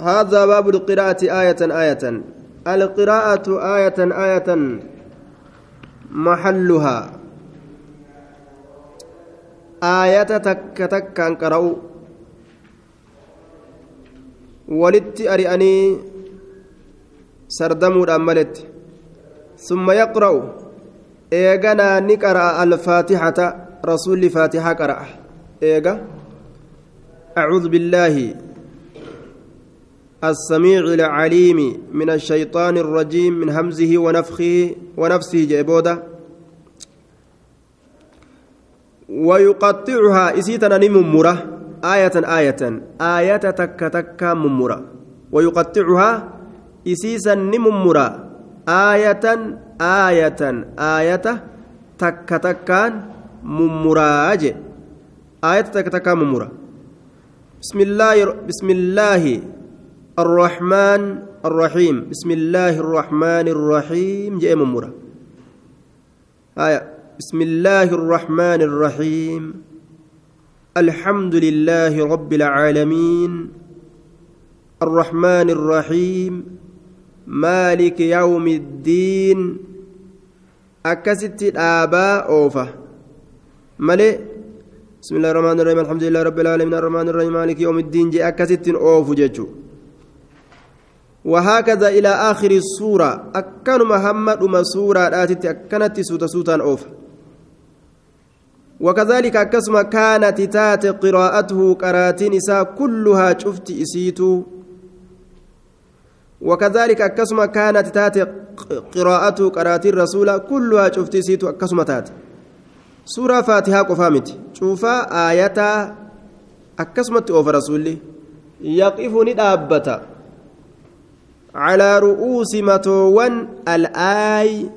هذا باب القراءة آية آية. القراءة آية آية محلها. آية تك تك قرأوا ولت أرئني سردموا أملت ثم يقرأ. إيغانا نقرأ الفاتحة. رسول فاتحة قرأ. إيغا. أعوذ بالله. السميع العليم من الشيطان الرجيم من همزه ونفخه ونفسه جيبودا ويقطعها إسيتنا نممرة آية آية آية تك تك ممرة ويقطعها إسيسا نممرة آية آية آية تك تكان ممراج آية تك تك ممرة بسم الله بسم الله الرحمن الرحيم. بسم الله الرحمن الرحيم. جاء ممرة آية. بسم الله الرحمن الرحيم. الحمد لله رب العالمين. الرحمن الرحيم. مالك يوم الدين. أكست الآباء أوفا. ملئ بسم الله الرحمن الرحيم. الحمد لله رب العالمين. الرحمن الرحيم. مالك يوم الدين. جاء أكست أوفو جيتشو وهكذا إلى آخر السورة. أكن محمد أم سورة آتت أكنت سوتا سوتا أوف. وكذلك أكسم كانت تات قراءته قراتين إساء كلها شفت إسيتو. وكذلك أكسم كانت تات قراءته قراتين الرسول كلها شفت إسيتو. أكسم تات. سورة فاتحة قفامت. شوفا آية أكسمت أوف رسولي. يقفني دابتا. على رؤوس متوان الآي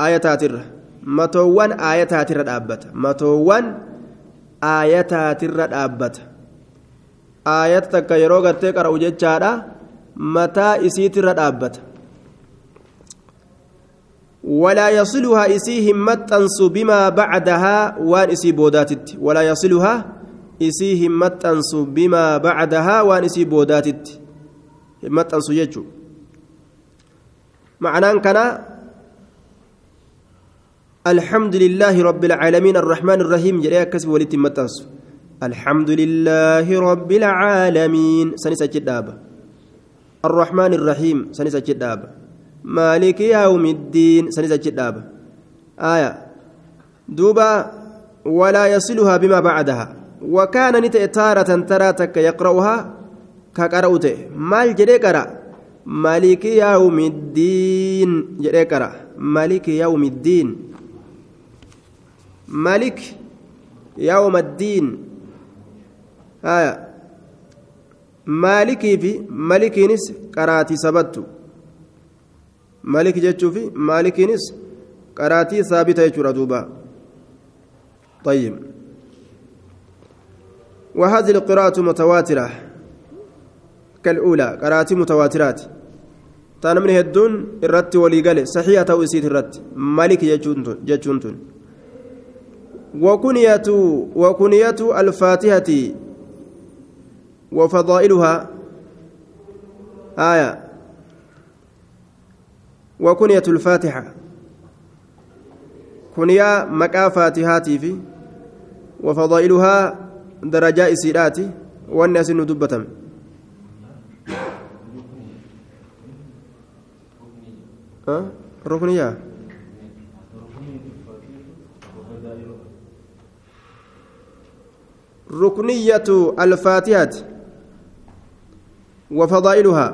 آياتاتر. متوان آياتاتر دابت. متوان آياتاتر دابت. آيات تكا يرو غرتي قرأو جيتشارا متى إسيتر دابت. ولا يصلها إسيهم متنس بما بعدها وان إسي بوداتت. ولا يصلها إسيهم متنس بما بعدها وان إسي بوداتت. متنس يجو معناه كان الحمد لله رب العالمين الرحمن الرحيم جريا كسب ولت متنس الحمد لله رب العالمين. سنسى جدابة الرحمن الرحيم. سنسى جدابة مالك يوم الدين. سنسى جدابة آية. دوبا ولا يصلها بما بعدها. وكان نتأ تارة تراتك يقرأها كقرأته مال جري قرأ جري قرأ. مالك يوم الدين. ملك يوم الدين. آية. مالكي في ملكينس قرأتي سبت ملك جتشو في مالكينس قرأتي ثابتة يجرى دوبا طيب. وهذه القراءة متواترة. كالأولى. قرأتي متواترات. تانا من هدون الرت وليقال صحيحة أو إسيت الرت مالك جتشونتون وكنية وكنية الفاتحة وفضائلها. آية. وكنية الفاتحة. كنية مكا فاتحاتي في وفضائلها درجاء سيراتي والناس ندبتم؟ ركنية. ركنية الفاتحة وفضائلها.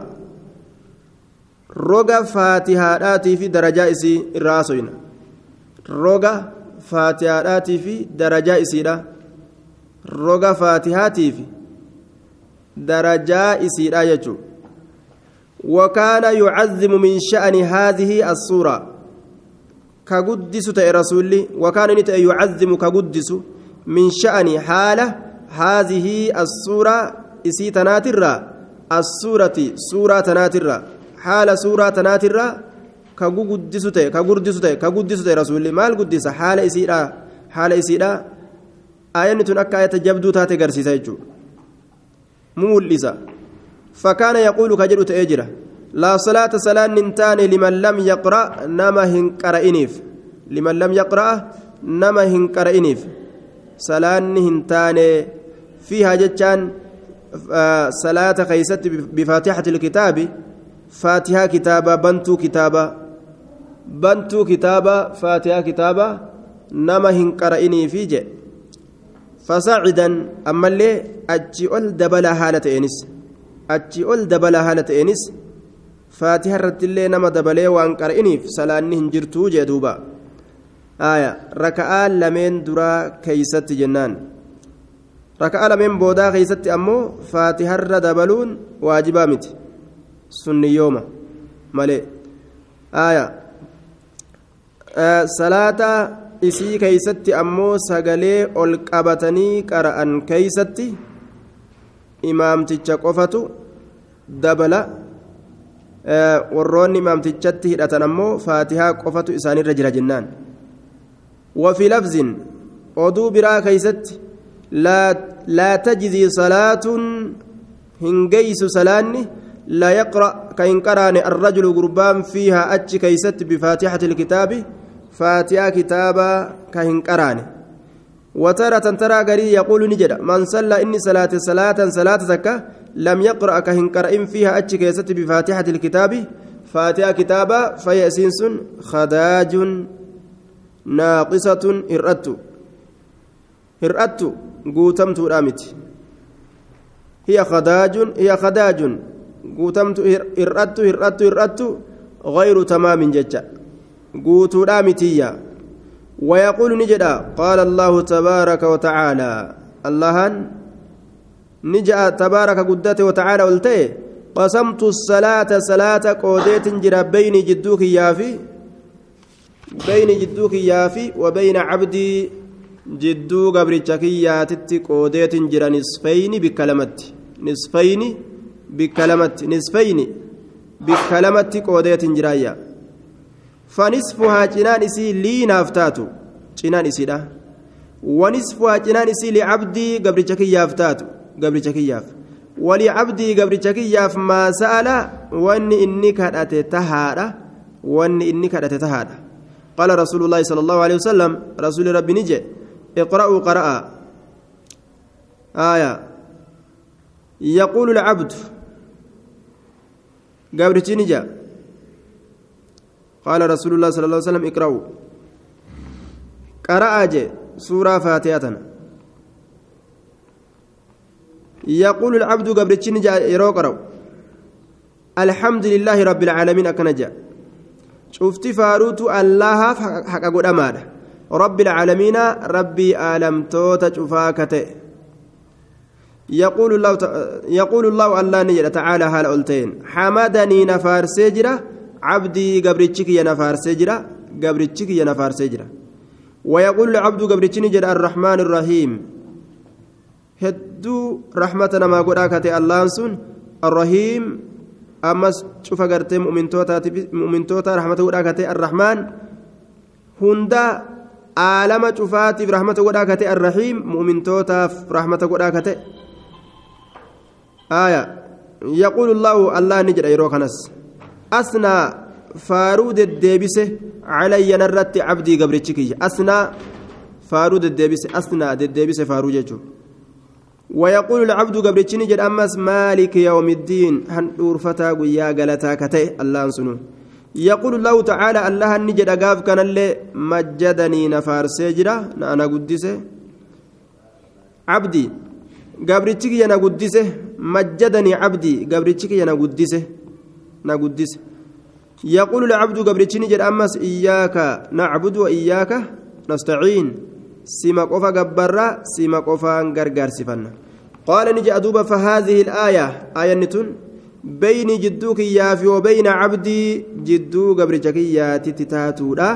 روغا فاتحة في درجة إسي الراسوين روغا فاتحة في درجة إسي روغا فاتحة في درجة إسي يجو. وكان يعظم من شأن هذه الصورة. كقدس رسولي وكان يعظم كقدس من شأن حالة هذه السورة إسي تناترة السورة سورة تناترة حال سورة تناترة كقدسو تي كقدسو تي كقدسو تي رسول مال قدس؟ حال إسيرا حال إسيرا آية تن أكا آية تاتي قرسيسا يجو مولسا فكان يقول كجر تأجرة لا صلاة صلاة ننتان لمن لم يقرأ نما هنقرأنيف لمن لم يقرأ نما هنقرأنيف صلاة هنتان فيها جتان آه صلاة خيست بفاتحة الكتاب فاتحة كتابة بنتو كتابة. بنتو كتابة فاتحة كتابة نما هنقرأني في جي أما اللي أجي أول دبلا حالة إنس. أجي أول دبلا حالة إنس faatiha irrattillee nama dabalee waan qara'iniif salaanni hin jirtuu jee duuba aya raka'aa lameen duraa keeysatti jennaan raka'aa lameen boodaa keeysatti ammoo faatiharra dabaluun waajibaa miti sunniyyooma malee aya salaata isii keeysatti ammoo sagalee ol qabatanii qara'an keeysatti imaamticha qofatu dabala warroonni imaamtichatti hidhatan ammoo faatihaa qofatu isaanirra jira jennaan وفي لفظ oduu biraa keeysatti laa tajzii salaatun hin geysu salaanni لا يقرأ كإن قرأني الرجل قربان فيها أتش كيست بفاتحة الكتاب فاتحة كتابا كإن قرأني وترى ترى قري يقول نجد من صلى إني صلاة صلاة صلاة زكاة لم يقرأ كهن قرأ فيها أتش كيست بفاتحة الكتاب فاتحة كتابا فيأسينس خداج ناقصة هرأت هرأت قوتمت رامت. هي خداج هي خداج. قوتمت هرأت هرأت هرأت غير تمام ججا قوت رامتيا ويقول نجدا قال الله تبارك وتعالى اللهن نجا تبارك قدته وتعالى قلته قسمت الصلاة صلاة قوديت جرا بين جدوك يافي بين جدوك يافي وبين عبدي جدو قبرتك ياتت قوديت جرا نصفين بكلمت نصفين بكلمت نصفين بكلمت قوديت جرايا فنصفها جنان إسي لي نافتاتو جنان إسي ده ونصفها جنان إسي لعبدي قبرتك يافتاتو gabricha kiyyaaf walii cabdii gabricha kiyyaaf maa sa'ala wanni inni kadhate tahaadha wanni inni kadhate tahaadha قال رسول الله صلى الله عليه وسلم رسول ربي نجي اقرأوا قرأ آية. يقول العبد قبل نجا. قال رسول الله صلى الله عليه وسلم اقرأوا. قرأ سورة فاتحة. يقول العبد قبل تشنجا يروقرو الحمد لله رب العالمين أكنجا شفت فاروت الله حق أمانة رب العالمين ربي آلم توتا يقول الله يقول الله الله تعالى هال ألتين. حمدني نفار سجرة عبدي قبرتشك يا نفار سجرة قبرتشك يا نفار سجرة ويقول العبد قبرتشني الرحمن الرحيم rahmata namaa godhaa kate allaan sun arrahiim ammas cufa gartee mu'mintoota rahmata godhaa kate arrahmaan hunda aalama cufaatiif rahmata godhaa kate arrahiim mu'mintootaaf rahmata godhaa kate aya yaquulu llaahu allah ni jedha yeroo kanas asnaa faaruu deddeebise calayya narratti cabdii gabrichi kiyya asnaa faaruu deddeebise asnaa deddeebise faaruu jechuudha ويقول العبد قبل جد أمس مالك يوم الدين هندور فتى قيا قلتا كتئ الله سنو يقول الله تعالى الله النجد أقاف كان اللي مجدني نفار سجرة أنا قدسه عبدي قبرتك ينا قدسه مجدني عبدي قبرتك ينا قدسه نقدسه يقول العبد قبرتك نجد أمس إياك نعبد وإياك نستعين سما قفا قبرا سما قفا غرغر سفنا قال نجي أدوب فهذه الآية آية نتون بين جدوك يافي وبين عبدي جدو قبر جكياتي تتاتودا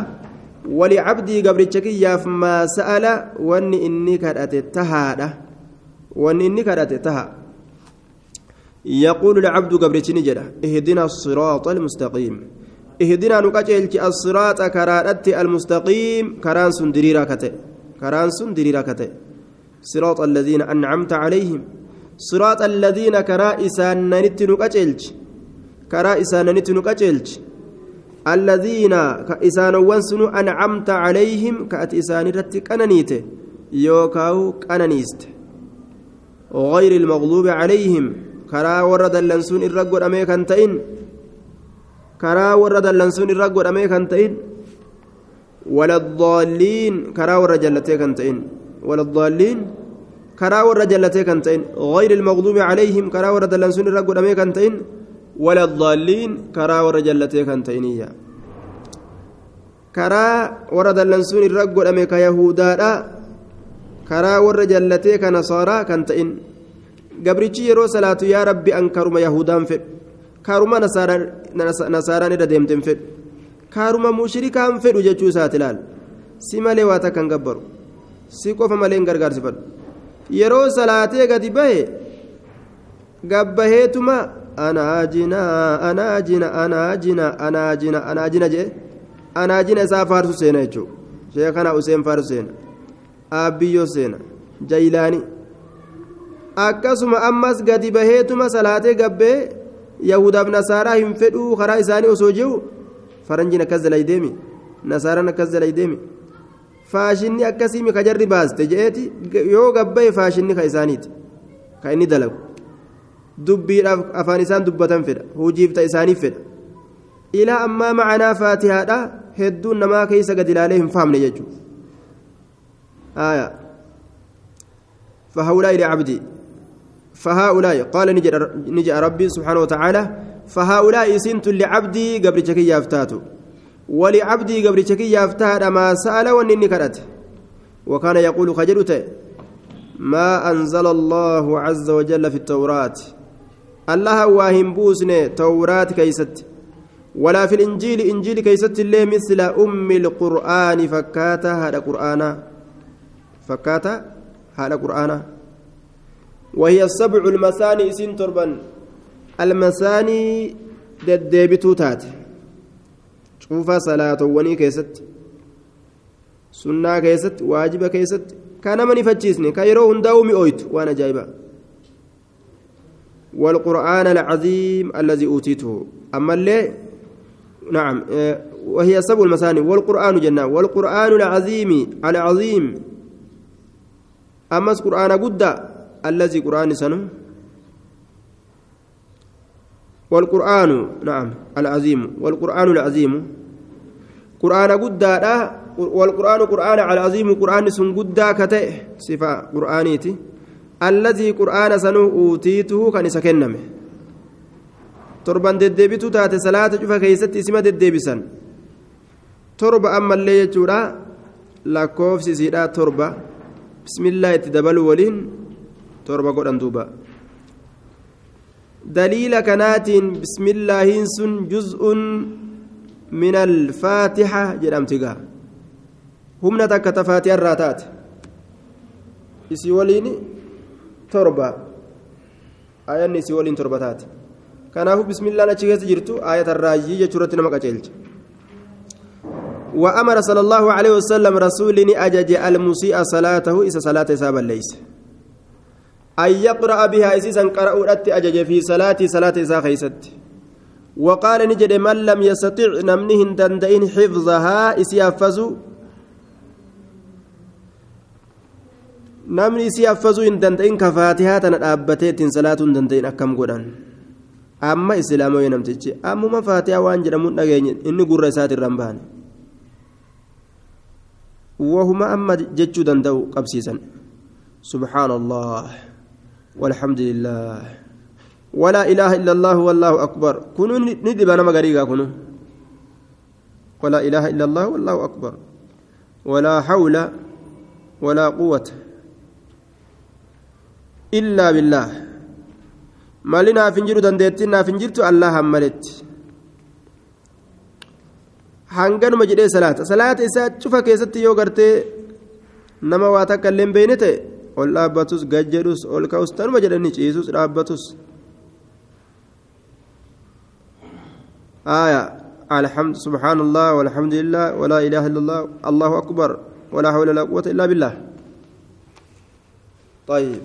ولعبدي قبر جكياف ما سأل واني إني كرأت تهادا واني إني كرأت تها يقول العبد قبر نجدة اهدنا الصراط المستقيم. اهدنا نقاتل الصراط كرادت المستقيم كران سندريرا sun diriiraa ka ta'e صراط الذين أنعمت عليهم. صراط الذين كرا إسان نقجلج كرا إسان نقجلج الذين كإسان وانسن أنعمت عليهم كأت إسان رتك أنانيت يوكاو أنانيست غير المغلوب عليهم. كرا ورد اللنسون الرقود أميكا تئن كرا ورد اللنسون الرقود أميكا تئن ولا الضالين كرا ورد جلتي تئن ولا الضالين كرا ورجلتي كنتين غير المغضوب عليهم كرا وردلنسون الرقود أمي كنتين ولا الضالين كرا ورجلتي كنتين كرا وردلنسون الرقود أمي كيهودا كرا ورجلتي كنصارى كنتين gabrichi yeroo salaatu yaa rabbi an karuma yahudaan fedhu karuma nasaaraan irra deemteen fedhu karuma mushrikaan fedhu jechuu isaati ilaal si malee waa takkan gabbaru. Si qofa malee hin gargaarsifadhu yeroo salaatee gadi bahe gabbaheetuma anaajina anaajina anaajina anaajina anaajina jee. Anaajina isaa faarsu seena jechuudha sheekana useen faarsu seena. Aabbiyyoo seena. Jaylaani akkasuma ammas gadi baheetuma salaatee gabbee yahudaaf nasaaraa hin fedhuu karaa isaanii osoo jiru faranjiin akkas dalay deemi. Nasaaraan akkas dalay deemi. Faashinni akkasiimi ka jarri baaste je'eeti yoo gabba'e faashinni ka isaaniiti ka inni dalagu. Dubbiidhaaf afaan isaan dubbatan fedha hujiif ta isaaniif fedha. Ilaa ammaa macanaa faatihaadha hedduun namaa keessa gadi ilaalee hin fahamne jechuudha. Fahaulaa ilaa cabdii فهؤلاء قال نجأ ربي سبحانه وتعالى فهؤلاء سنت لعبدي قبل شكي يافتاتو. ولعبدي قبل شكي يفتهد ما سأل ونني كرت. وكان يقول خجلت ما أنزل الله عز وجل في التوراة؟ الله واهم بوسني توراة كيست ولا في الإنجيل إنجيل كيست اللي مثل أم القرآن فكاتا هذا قرآنا فكاتا هذا قرآنا وهي السبع المثاني سن تربا المثاني ددبتو تاتي cuunfaa salaatowwanii keessatti sunnaa keessatti waajiba keessatti ka nama nifachiisne ka yeroo hundaa'u mi'ooytu waan ajaa'ibaa والقرآن العظيم الذي أوتيته. أما اللي نعم وهي سبع المثاني. والقرآن جنة. والقرآن العظيم العظيم. أما القرآن قد الذي قرآن سنه والقرآن نعم العظيم والقرآن العظيم قرآن قدادا والقرآن قرآن على عظيم قرآن سن قدا كتئ صفة قرآنيتي الذي قرآن سنو أوتيته كان سكنمه torban deddeebitu taate salaata cufa keessatti isima deddeebisan torba ammallee jechuudha lakkoofsi isiidha torba bismillaa itti dabaluu waliin torba godhan duuba. Daliila kanaatiin bismillaahiin sun juz'un من الفاتحة جرمت قا همنا تكت فاتحة الراتات إسي وليني تربة آية إسي ولين تربتات كانه بسم الله نتشيكس جرتو آية الراجي جرت نمك أجلت وأمر صلى الله عليه وسلم رسولني أجج المسيء صلاته إذا صلاة سابا ليس أن يقرأ بها إسيسا قرأوا أجج في صلاتي صلاة إسا خيست وقال نجد من لم يستطع نمنه دندئن حفظها إسيافزو namni isii affazuu hin danda'in ka faatihaa tana dhaabbatee ittiin salaatuu hin danda'in akkam godhan amma islaamaa namtichi ammuma faatihaa waan jedhamuun dhageenye inni gurra isaati irraan bahane wahuma amma jechuu danda'u qabsiisan subhaana allah walhamdulillah ولا إله إلا الله والله أكبر. كنوا ندب أنا مغريقا كنوا ولا إله إلا الله والله أكبر. ولا حول ولا قوة إلا بالله. مالنا فنجر دندتنا فنجرت الله هملت hanganuma jedhee salaata salaata isaa cufa keessatti yoo gartee nama waa takka illee hin beeyne ta'e ol dhaabbatus gad ol ka'us tanuma jedhanii ciisus dhaabbatus. آية الحمد سبحان الله والحمد لله ولا إله إلا الله الله أكبر ولا حول ولا قوة إلا بالله طيب